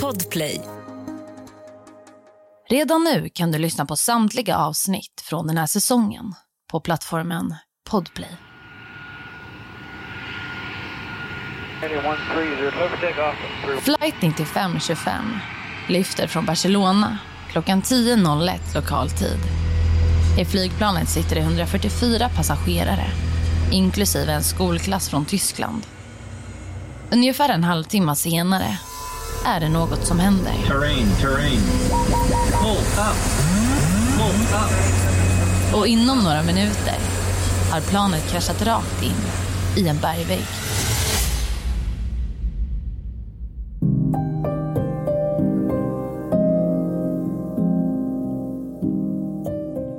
Podplay. Redan nu kan du lyssna på samtliga avsnitt från den här säsongen på plattformen Podplay. Flight 9525 lyfter från Barcelona klockan 10.01 lokal tid. I flygplanet sitter det 144 passagerare, inklusive en skolklass från Tyskland. Ungefär en halvtimme senare är det något som händer. Terrain, terrain. Pull up. Pull up. Och inom några minuter har planet kraschat rakt in i en bergvägg.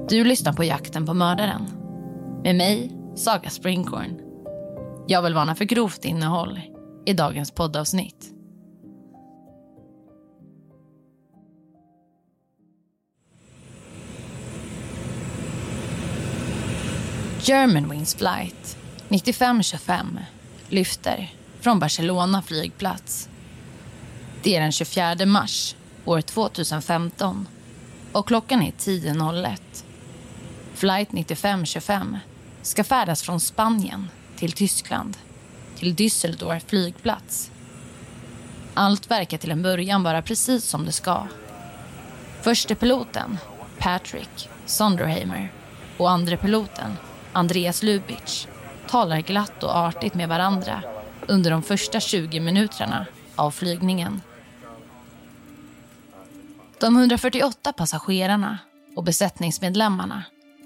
Du lyssnar på Jakten på mördaren. Med mig, Saga Springhorn. Jag vill varna för grovt innehåll i dagens poddavsnitt. Germanwings flight 9525 lyfter från Barcelona flygplats. Det är den 24 mars år 2015 och klockan är 10.01. Flight 9525 ska färdas från Spanien till Tyskland, till Düsseldorf flygplats. Allt verkar till en början vara precis som det ska. Förste piloten, Patrick Sonderheimer, och andre piloten, Andreas Lubitsch, talar glatt och artigt med varandra under de första 20 minuterna av flygningen. De 148 passagerarna och besättningsmedlemmarna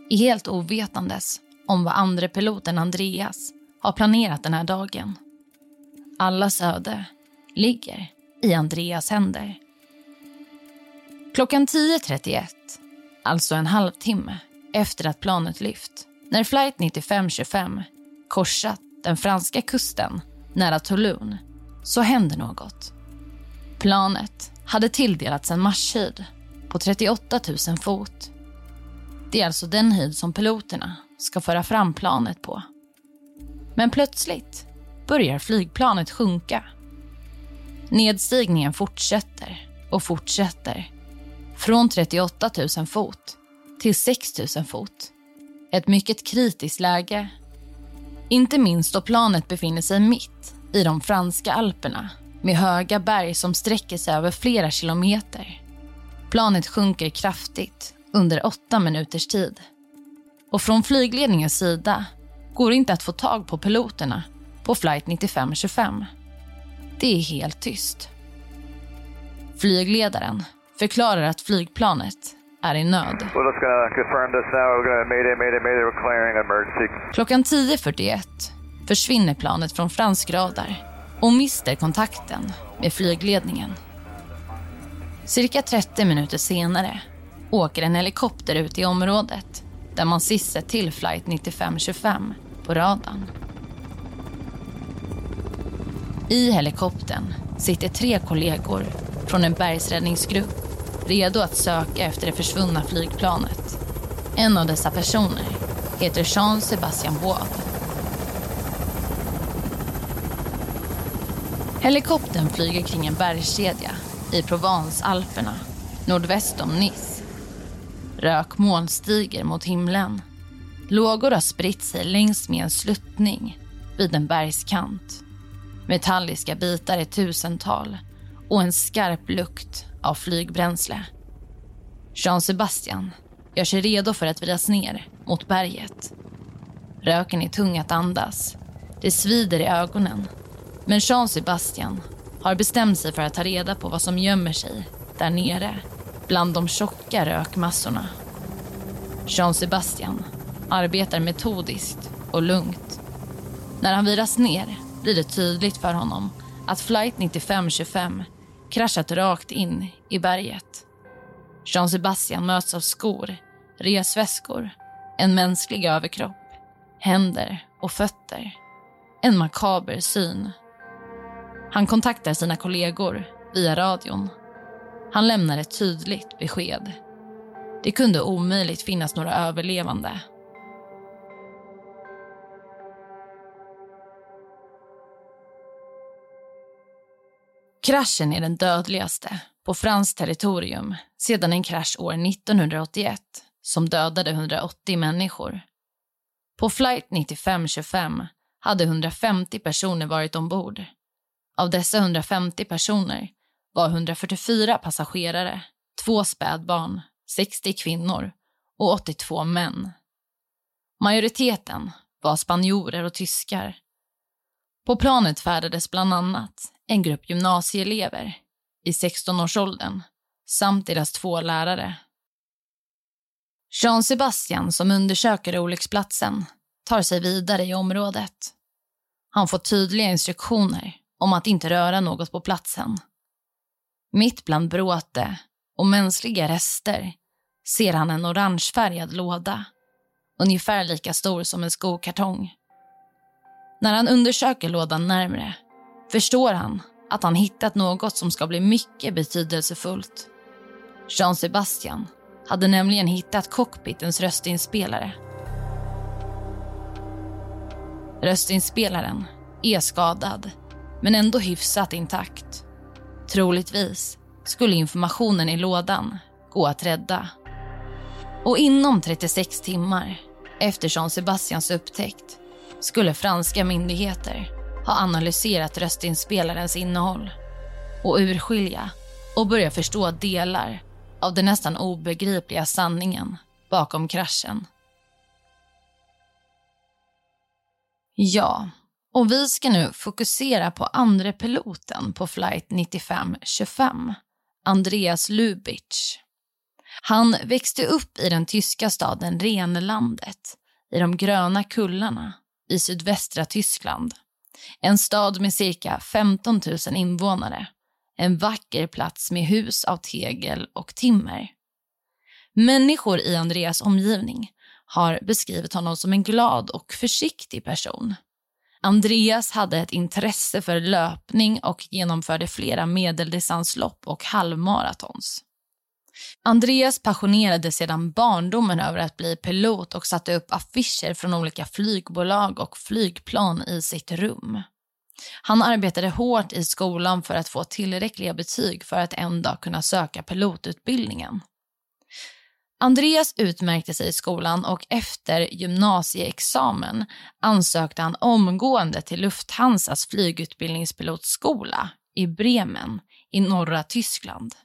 är helt ovetandes om vad andre piloten Andreas har planerat den här dagen. Allas öde ligger i Andreas händer. Klockan 10.31, alltså en halvtimme efter att planet lyft, när flight 9525 korsat den franska kusten nära Toulon, så händer något. Planet hade tilldelats en marschhöjd på 38 000 fot. Det är alltså den höjd som piloterna ska föra fram planet på. Men plötsligt börjar flygplanet sjunka. Nedstigningen fortsätter och fortsätter. Från 38 000 fot till 6 000 fot. Ett mycket kritiskt läge. Inte minst då planet befinner sig mitt i de franska alperna med höga berg som sträcker sig över flera kilometer. Planet sjunker kraftigt under åtta minuters tid. Och från flygledningens sida går det inte att få tag på piloterna på flight 9525. Det är helt tyst. Flygledaren förklarar att flygplanet är i nöd. Klockan 10.41 försvinner planet från fransk radar och mister kontakten med flygledningen. Cirka 30 minuter senare åker en helikopter ut i området där man sisser till flight 9525 på radarn. I helikoptern sitter tre kollegor från en bergsräddningsgrupp redo att söka efter det försvunna flygplanet. En av dessa personer heter Jean Sebastian Boad. Helikoptern flyger kring en bergskedja i Provence-Alperna nordväst om Nice. Rökmoln stiger mot himlen. Lågor har spritt sig längs med en sluttning vid en bergskant. Metalliska bitar i tusental och en skarp lukt av flygbränsle. Jean Sebastian gör sig redo för att vridas ner mot berget. Röken är tung att andas. Det svider i ögonen. Men Jean Sebastian har bestämt sig för att ta reda på vad som gömmer sig där nere bland de tjocka rökmassorna. Jean Sebastian arbetar metodiskt och lugnt. När han viras ner blir det tydligt för honom att flight 9525 kraschat rakt in i berget. Jean Sebastian möts av skor, resväskor, en mänsklig överkropp, händer och fötter. En makaber syn. Han kontaktar sina kollegor via radion. Han lämnar ett tydligt besked. Det kunde omöjligt finnas några överlevande. Kraschen är den dödligaste på franskt territorium sedan en krasch år 1981 som dödade 180 människor. På flight 9525 hade 150 personer varit ombord. Av dessa 150 personer var 144 passagerare, två spädbarn, 60 kvinnor och 82 män. Majoriteten var spanjorer och tyskar. På planet färdades bland annat en grupp gymnasieelever i 16-årsåldern samt deras två lärare. Jean Sebastian, som undersöker olycksplatsen, tar sig vidare i området. Han får tydliga instruktioner om att inte röra något på platsen. Mitt bland bråte och mänskliga rester ser han en orangefärgad låda, ungefär lika stor som en skokartong. När han undersöker lådan närmre förstår han att han hittat något som ska bli mycket betydelsefullt. Jean Sebastian hade nämligen hittat cockpitens röstinspelare. Röstinspelaren är skadad, men ändå hyfsat intakt. Troligtvis skulle informationen i lådan gå att rädda. Och inom 36 timmar efter Jean Sebastians upptäckt skulle franska myndigheter ha analyserat röstinspelarens innehåll och urskilja och börja förstå delar av den nästan obegripliga sanningen bakom kraschen. Ja, och vi ska nu fokusera på andra piloten på flight 9525, Andreas Lubitsch. Han växte upp i den tyska staden Renlandet, i de gröna kullarna i sydvästra Tyskland. En stad med cirka 15 000 invånare. En vacker plats med hus av tegel och timmer. Människor i Andreas omgivning har beskrivit honom som en glad och försiktig person. Andreas hade ett intresse för löpning och genomförde flera medeldistanslopp och halvmaratons. Andreas passionerade sedan barndomen över att bli pilot och satte upp affischer från olika flygbolag och flygplan i sitt rum. Han arbetade hårt i skolan för att få tillräckliga betyg för att en dag kunna söka pilotutbildningen. Andreas utmärkte sig i skolan och efter gymnasieexamen ansökte han omgående till Lufthansas flygutbildningspilotskola i Bremen i norra Tyskland.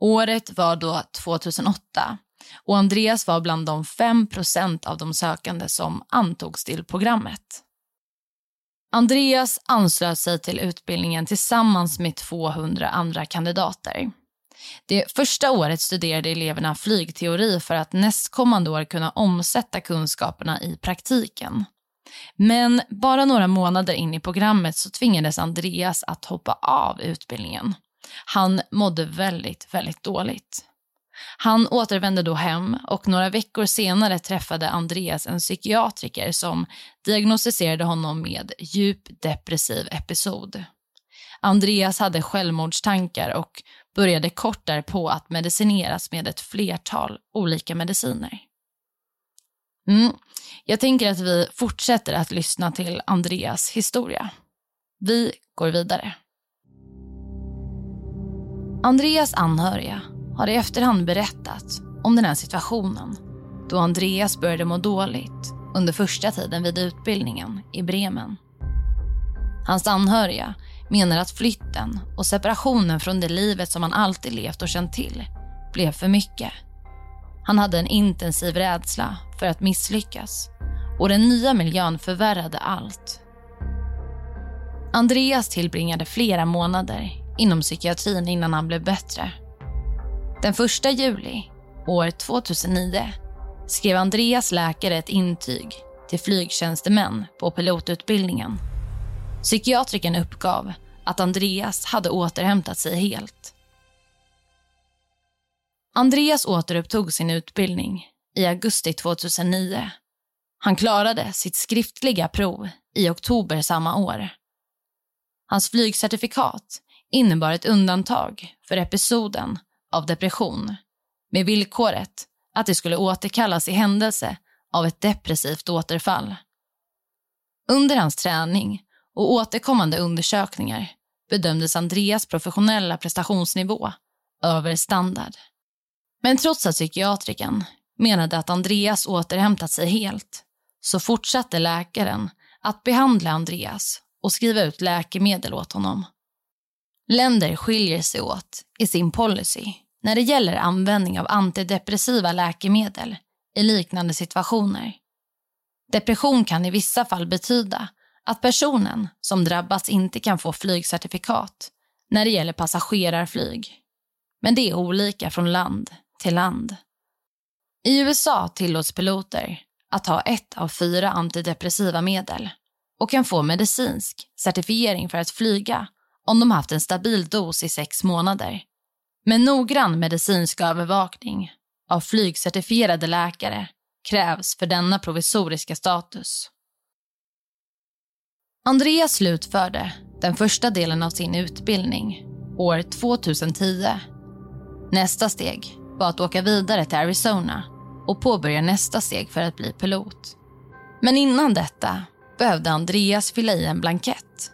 Året var då 2008 och Andreas var bland de 5% av de sökande som antogs till programmet. Andreas anslöt sig till utbildningen tillsammans med 200 andra kandidater. Det första året studerade eleverna flygteori för att nästkommande år kunna omsätta kunskaperna i praktiken. Men bara några månader in i programmet så tvingades Andreas att hoppa av utbildningen. Han mådde väldigt, väldigt dåligt. Han återvände då hem och några veckor senare träffade Andreas en psykiatriker som diagnostiserade honom med djup depressiv episod. Andreas hade självmordstankar och började kort därpå att medicineras med ett flertal olika mediciner. Mm. Jag tänker att vi fortsätter att lyssna till Andreas historia. Vi går vidare. Andreas anhöriga har i efterhand berättat om den här situationen då Andreas började må dåligt under första tiden vid utbildningen i Bremen. Hans anhöriga menar att flytten och separationen från det livet som han alltid levt och känt till blev för mycket. Han hade en intensiv rädsla för att misslyckas och den nya miljön förvärrade allt. Andreas tillbringade flera månader inom psykiatrin innan han blev bättre. Den 1 juli år 2009 skrev Andreas läkare ett intyg till flygtjänstemän på pilotutbildningen. Psykiatriken uppgav att Andreas hade återhämtat sig helt. Andreas återupptog sin utbildning i augusti 2009. Han klarade sitt skriftliga prov i oktober samma år. Hans flygcertifikat innebar ett undantag för episoden av depression med villkoret att det skulle återkallas i händelse av ett depressivt återfall. Under hans träning och återkommande undersökningar bedömdes Andreas professionella prestationsnivå över standard. Men trots att psykiatriken menade att Andreas återhämtat sig helt så fortsatte läkaren att behandla Andreas och skriva ut läkemedel åt honom. Länder skiljer sig åt i sin policy när det gäller användning av antidepressiva läkemedel i liknande situationer. Depression kan i vissa fall betyda att personen som drabbats inte kan få flygcertifikat när det gäller passagerarflyg. Men det är olika från land till land. I USA tillåts piloter att ha ett av fyra antidepressiva medel och kan få medicinsk certifiering för att flyga om de haft en stabil dos i sex månader. Men noggrann medicinsk övervakning av flygcertifierade läkare krävs för denna provisoriska status. Andreas slutförde den första delen av sin utbildning år 2010. Nästa steg var att åka vidare till Arizona och påbörja nästa steg för att bli pilot. Men innan detta behövde Andreas fylla i en blankett.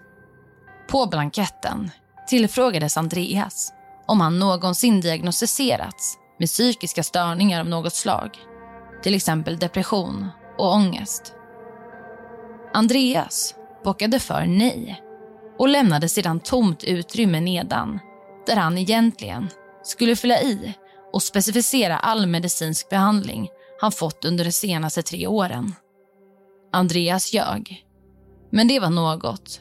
På blanketten tillfrågades Andreas om han någonsin diagnostiserats med psykiska störningar av något slag. Till exempel depression och ångest. Andreas bockade för nej och lämnade sedan tomt utrymme nedan där han egentligen skulle fylla i och specificera all medicinsk behandling han fått under de senaste tre åren. Andreas ljög. Men det var något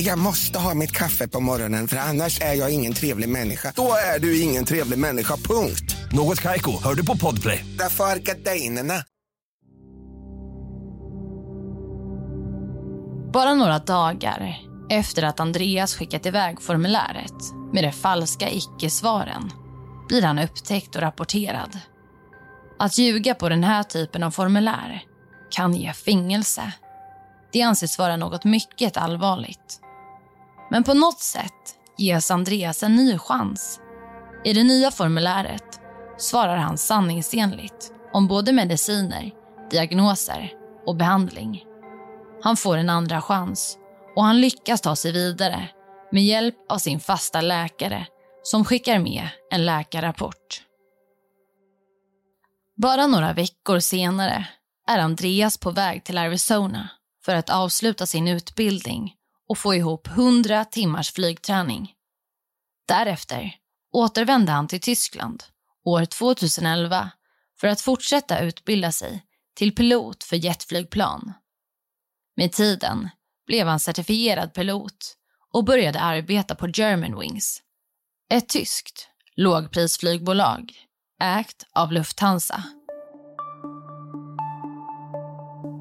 Jag måste ha mitt kaffe på morgonen för annars är jag ingen trevlig människa. Då är du ingen trevlig människa, punkt. Något Kaiko, hör du på Podplay. Därför är gardinerna. Bara några dagar efter att Andreas skickat iväg formuläret med de falska icke-svaren blir han upptäckt och rapporterad. Att ljuga på den här typen av formulär kan ge fängelse. Det anses vara något mycket allvarligt. Men på något sätt ges Andreas en ny chans. I det nya formuläret svarar han sanningsenligt om både mediciner, diagnoser och behandling. Han får en andra chans och han lyckas ta sig vidare med hjälp av sin fasta läkare som skickar med en läkarrapport. Bara några veckor senare är Andreas på väg till Arizona för att avsluta sin utbildning och få ihop 100 timmars flygträning. Därefter återvände han till Tyskland år 2011 för att fortsätta utbilda sig till pilot för jetflygplan. Med tiden blev han certifierad pilot och började arbeta på Germanwings, ett tyskt lågprisflygbolag ägt av Lufthansa.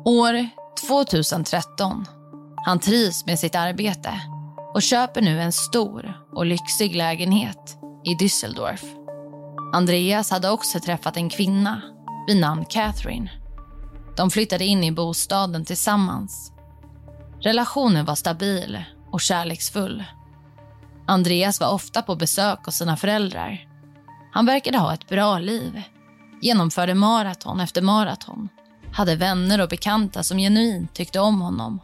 År 2013. Han trivs med sitt arbete och köper nu en stor och lyxig lägenhet i Düsseldorf. Andreas hade också träffat en kvinna vid namn Catherine. De flyttade in i bostaden tillsammans. Relationen var stabil och kärleksfull. Andreas var ofta på besök hos sina föräldrar. Han verkade ha ett bra liv. Genomförde maraton efter maraton. Hade vänner och bekanta som genuint tyckte om honom.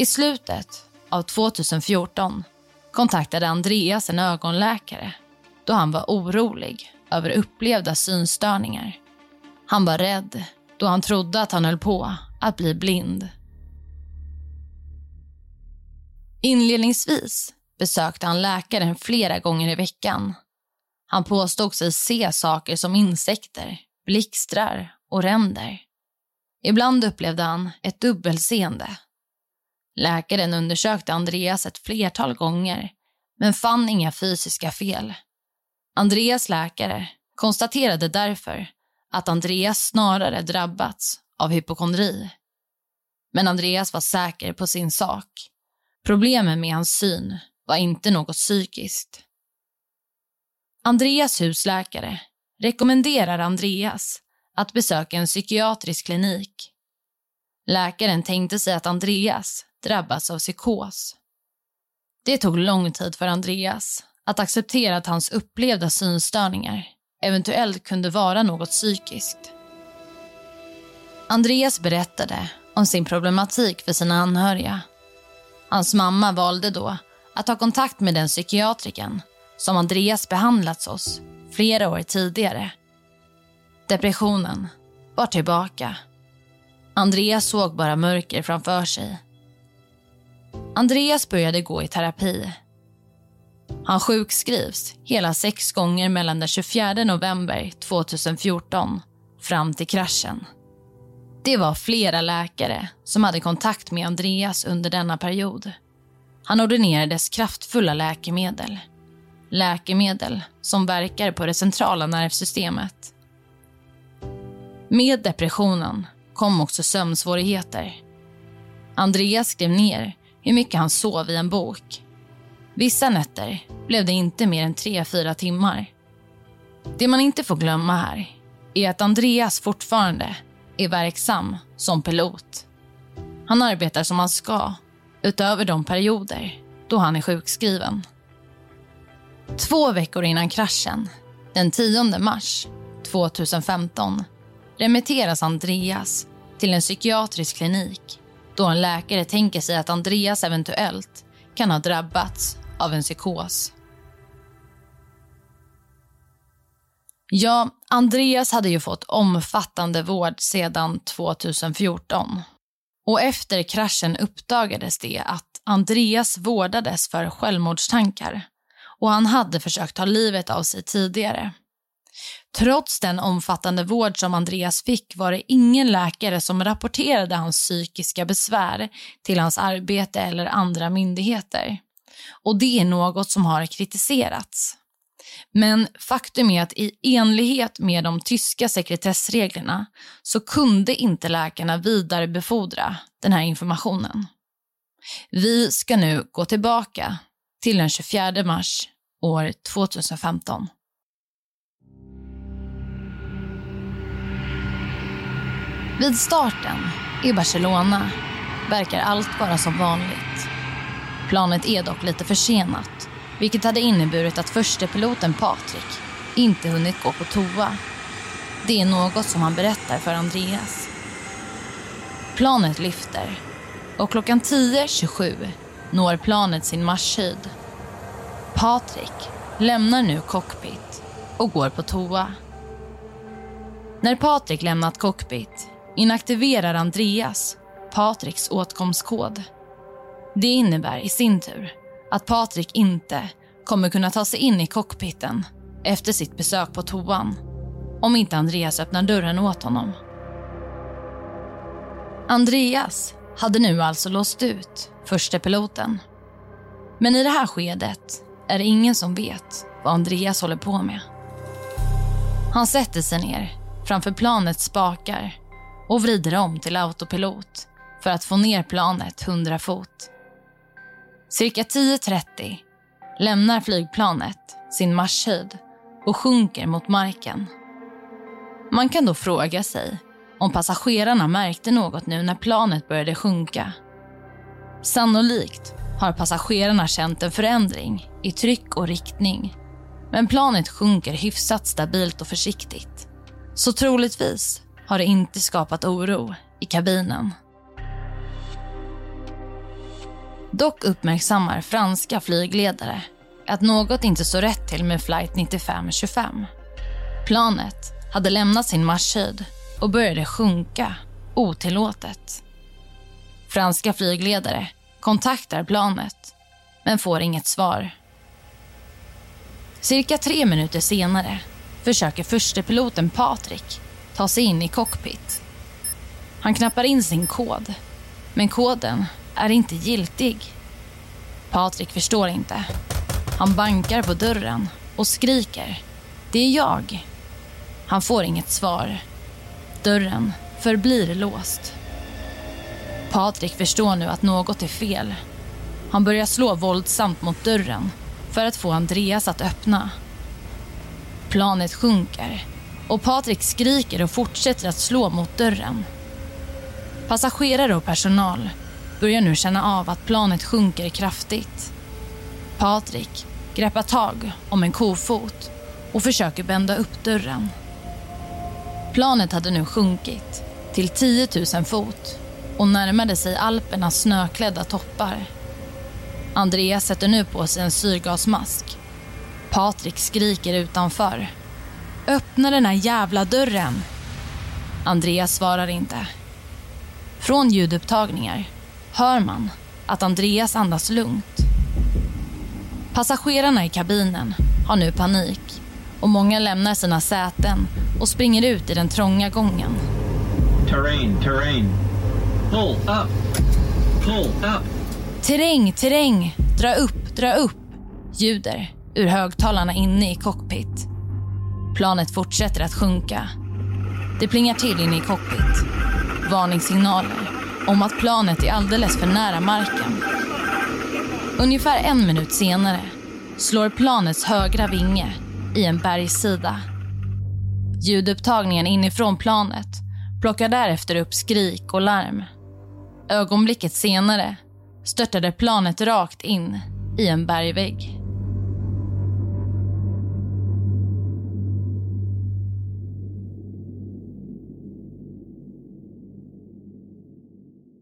I slutet av 2014 kontaktade Andreas en ögonläkare då han var orolig över upplevda synstörningar. Han var rädd då han trodde att han höll på att bli blind. Inledningsvis besökte han läkaren flera gånger i veckan. Han påstod sig se saker som insekter, blixtrar och ränder. Ibland upplevde han ett dubbelseende. Läkaren undersökte Andreas ett flertal gånger men fann inga fysiska fel. Andreas läkare konstaterade därför att Andreas snarare drabbats av hypokondri. Men Andreas var säker på sin sak. Problemen med hans syn var inte något psykiskt. Andreas husläkare rekommenderar Andreas att besöka en psykiatrisk klinik. Läkaren tänkte sig att Andreas drabbats av psykos. Det tog lång tid för Andreas att acceptera att hans upplevda synstörningar eventuellt kunde vara något psykiskt. Andreas berättade om sin problematik för sina anhöriga. Hans mamma valde då att ta kontakt med den psykiatriken som Andreas behandlats hos flera år tidigare. Depressionen var tillbaka. Andreas såg bara mörker framför sig. Andreas började gå i terapi. Han sjukskrivs hela sex gånger mellan den 24 november 2014 fram till kraschen. Det var flera läkare som hade kontakt med Andreas under denna period. Han ordinerades kraftfulla läkemedel. Läkemedel som verkar på det centrala nervsystemet. Med depressionen kom också sömnsvårigheter. Andreas skrev ner hur mycket han sov i en bok. Vissa nätter blev det inte mer än 3-4 timmar. Det man inte får glömma här är att Andreas fortfarande är verksam som pilot. Han arbetar som han ska, utöver de perioder då han är sjukskriven. Två veckor innan kraschen, den 10 mars 2015 remitteras Andreas till en psykiatrisk klinik då en läkare tänker sig att Andreas eventuellt kan ha drabbats av en psykos. Ja, Andreas hade ju fått omfattande vård sedan 2014. Och efter kraschen uppdagades det att Andreas vårdades för självmordstankar och han hade försökt ta livet av sig tidigare. Trots den omfattande vård som Andreas fick var det ingen läkare som rapporterade hans psykiska besvär till hans arbete eller andra myndigheter. Och det är något som har kritiserats. Men faktum är att i enlighet med de tyska sekretessreglerna så kunde inte läkarna vidarebefordra den här informationen. Vi ska nu gå tillbaka till den 24 mars år 2015. Vid starten i Barcelona verkar allt vara som vanligt. Planet är dock lite försenat vilket hade inneburit att förstepiloten Patrik inte hunnit gå på toa. Det är något som han berättar för Andreas. Planet lyfter och klockan 10.27 når planet sin marschhöjd. Patrik lämnar nu cockpit och går på toa. När Patrik lämnat cockpit inaktiverar Andreas Patriks åtkomstkod. Det innebär i sin tur att Patrik inte kommer kunna ta sig in i cockpiten efter sitt besök på toan om inte Andreas öppnar dörren åt honom. Andreas hade nu alltså låst ut första piloten. Men i det här skedet är det ingen som vet vad Andreas håller på med. Han sätter sig ner framför planets spakar och vrider om till autopilot för att få ner planet 100 fot. Cirka 10.30 lämnar flygplanet sin marschhöjd och sjunker mot marken. Man kan då fråga sig om passagerarna märkte något nu när planet började sjunka. Sannolikt har passagerarna känt en förändring i tryck och riktning. Men planet sjunker hyfsat stabilt och försiktigt. Så troligtvis har det inte skapat oro i kabinen. Dock uppmärksammar franska flygledare att något inte står rätt till med flight 9525. Planet hade lämnat sin marschhöjd och började sjunka otillåtet. Franska flygledare kontaktar planet men får inget svar. Cirka tre minuter senare försöker förstepiloten Patrik ta sig in i cockpit. Han knappar in sin kod, men koden är inte giltig. Patrik förstår inte. Han bankar på dörren och skriker. Det är jag. Han får inget svar. Dörren förblir låst. Patrik förstår nu att något är fel. Han börjar slå våldsamt mot dörren för att få Andreas att öppna. Planet sjunker och Patrik skriker och fortsätter att slå mot dörren. Passagerare och personal börjar nu känna av att planet sjunker kraftigt. Patrik greppar tag om en kofot och försöker bända upp dörren. Planet hade nu sjunkit till 10 000 fot och närmade sig Alpernas snöklädda toppar. Andreas sätter nu på sig en syrgasmask. Patrik skriker utanför. Öppna den här jävla dörren! Andreas svarar inte. Från ljudupptagningar hör man att Andreas andas lugnt. Passagerarna i kabinen har nu panik och många lämnar sina säten och springer ut i den trånga gången. Terrain, terrain. Pull up. Pull up. Terräng, terräng! Dra upp, dra upp! ljuder ur högtalarna inne i cockpit. Planet fortsätter att sjunka. Det plingar till inne i cockpit. Varningssignaler om att planet är alldeles för nära marken. Ungefär en minut senare slår planets högra vinge i en bergssida. Ljudupptagningen inifrån planet plockar därefter upp skrik och larm. Ögonblicket senare störtade planet rakt in i en bergvägg.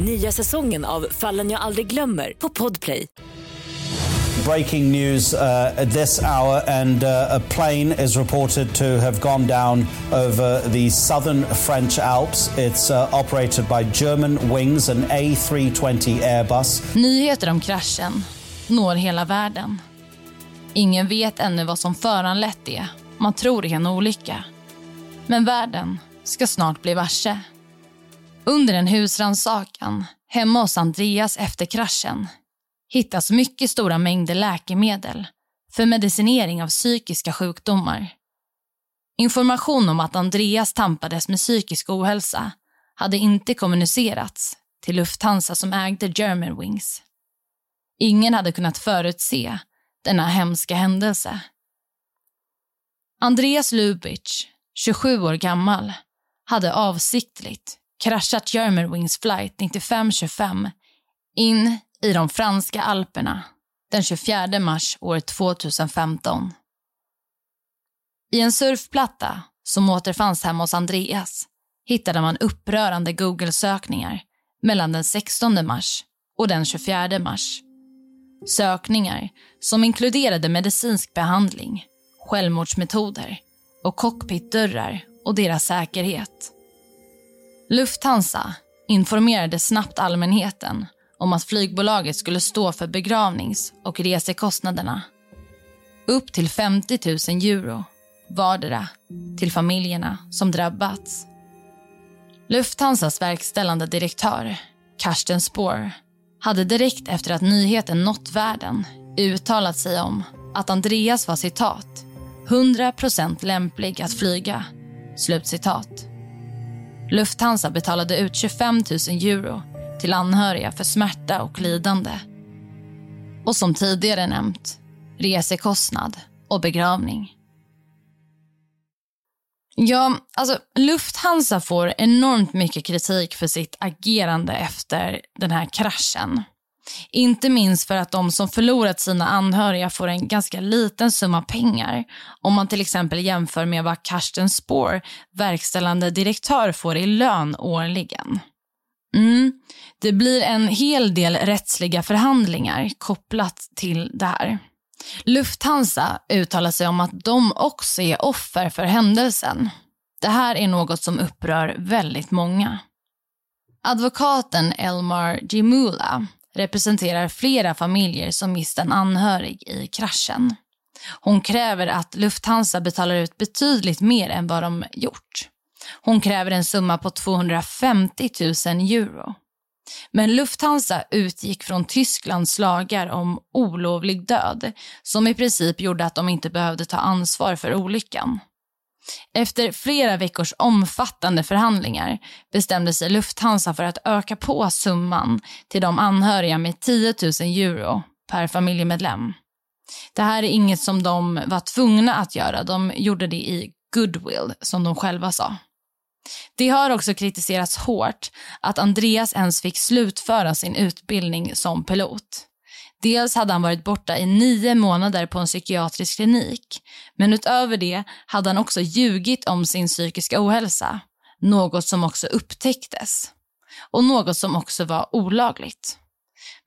Nya säsongen av Fallen jag aldrig glömmer på Podplay. Breaking news uh, at this hour, and uh, a plane is reported to have gone down over the southern French Alps. It's uh, operated by German Wings, an A320 Airbus. Nyheter om kraschen når hela världen. Ingen vet ännu vad som föranlett det. Man tror det är en olycka. Men världen ska snart bli varse. Under en husrannsakan hemma hos Andreas efter kraschen hittas mycket stora mängder läkemedel för medicinering av psykiska sjukdomar. Information om att Andreas tampades med psykisk ohälsa hade inte kommunicerats till Lufthansa som ägde Germanwings. Ingen hade kunnat förutse denna hemska händelse. Andreas Lubitsch, 27 år gammal, hade avsiktligt kraschat Germanwings flight 9525 in i de franska alperna den 24 mars år 2015. I en surfplatta som återfanns hemma hos Andreas hittade man upprörande Google-sökningar mellan den 16 mars och den 24 mars. Sökningar som inkluderade medicinsk behandling, självmordsmetoder och cockpitdörrar och deras säkerhet. Lufthansa informerade snabbt allmänheten om att flygbolaget skulle stå för begravnings och resekostnaderna. Upp till 50 000 euro vardera till familjerna som drabbats. Lufthansas verkställande direktör, Karsten Spohr hade direkt efter att nyheten nått världen uttalat sig om att Andreas var citat 100% lämplig att flyga. Slutcitat. Lufthansa betalade ut 25 000 euro till anhöriga för smärta och lidande. Och som tidigare nämnt, resekostnad och begravning. Ja, alltså Lufthansa får enormt mycket kritik för sitt agerande efter den här kraschen. Inte minst för att de som förlorat sina anhöriga får en ganska liten summa pengar. Om man till exempel jämför med vad Karsten Spohr, verkställande direktör, får i lön årligen. Mm. Det blir en hel del rättsliga förhandlingar kopplat till det här. Lufthansa uttalar sig om att de också är offer för händelsen. Det här är något som upprör väldigt många. Advokaten Elmar Jimula representerar flera familjer som mist en anhörig i kraschen. Hon kräver att Lufthansa betalar ut betydligt mer än vad de gjort. Hon kräver en summa på 250 000 euro. Men Lufthansa utgick från Tysklands lagar om olovlig död som i princip gjorde att de inte behövde ta ansvar för olyckan. Efter flera veckors omfattande förhandlingar bestämde sig Lufthansa för att öka på summan till de anhöriga med 10 000 euro per familjemedlem. Det här är inget som de var tvungna att göra. De gjorde det i goodwill, som de själva sa. Det har också kritiserats hårt att Andreas ens fick slutföra sin utbildning som pilot. Dels hade han varit borta i nio månader på en psykiatrisk klinik. Men utöver det hade han också ljugit om sin psykiska ohälsa. Något som också upptäcktes. Och något som också var olagligt.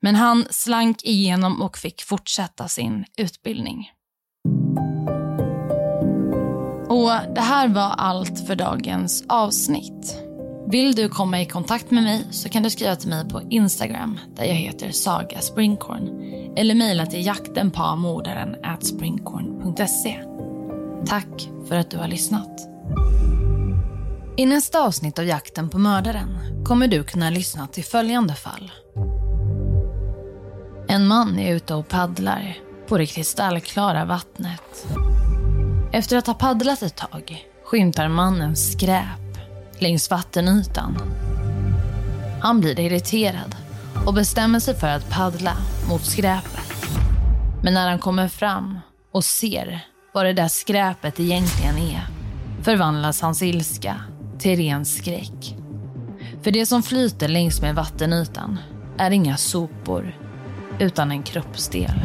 Men han slank igenom och fick fortsätta sin utbildning. Och det här var allt för dagens avsnitt. Vill du komma i kontakt med mig så kan du skriva till mig på Instagram där jag heter Saga Springkorn eller mejla till jaktenpamordaren springkorn.se. Tack för att du har lyssnat. I nästa avsnitt av Jakten på mördaren kommer du kunna lyssna till följande fall. En man är ute och paddlar på det kristallklara vattnet. Efter att ha paddlat ett tag skymtar mannen skräp längs vattenytan. Han blir irriterad och bestämmer sig för att paddla mot skräpet. Men när han kommer fram och ser vad det där skräpet egentligen är förvandlas hans ilska till ren skräck. För det som flyter längs med vattenytan är inga sopor utan en kroppsdel.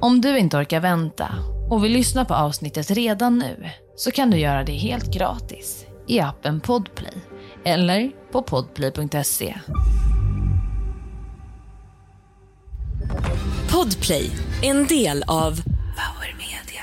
Om du inte orkar vänta och vill lyssna på avsnittet redan nu så kan du göra det helt gratis i appen Podplay eller på podplay.se. Podplay, en del av Power Media.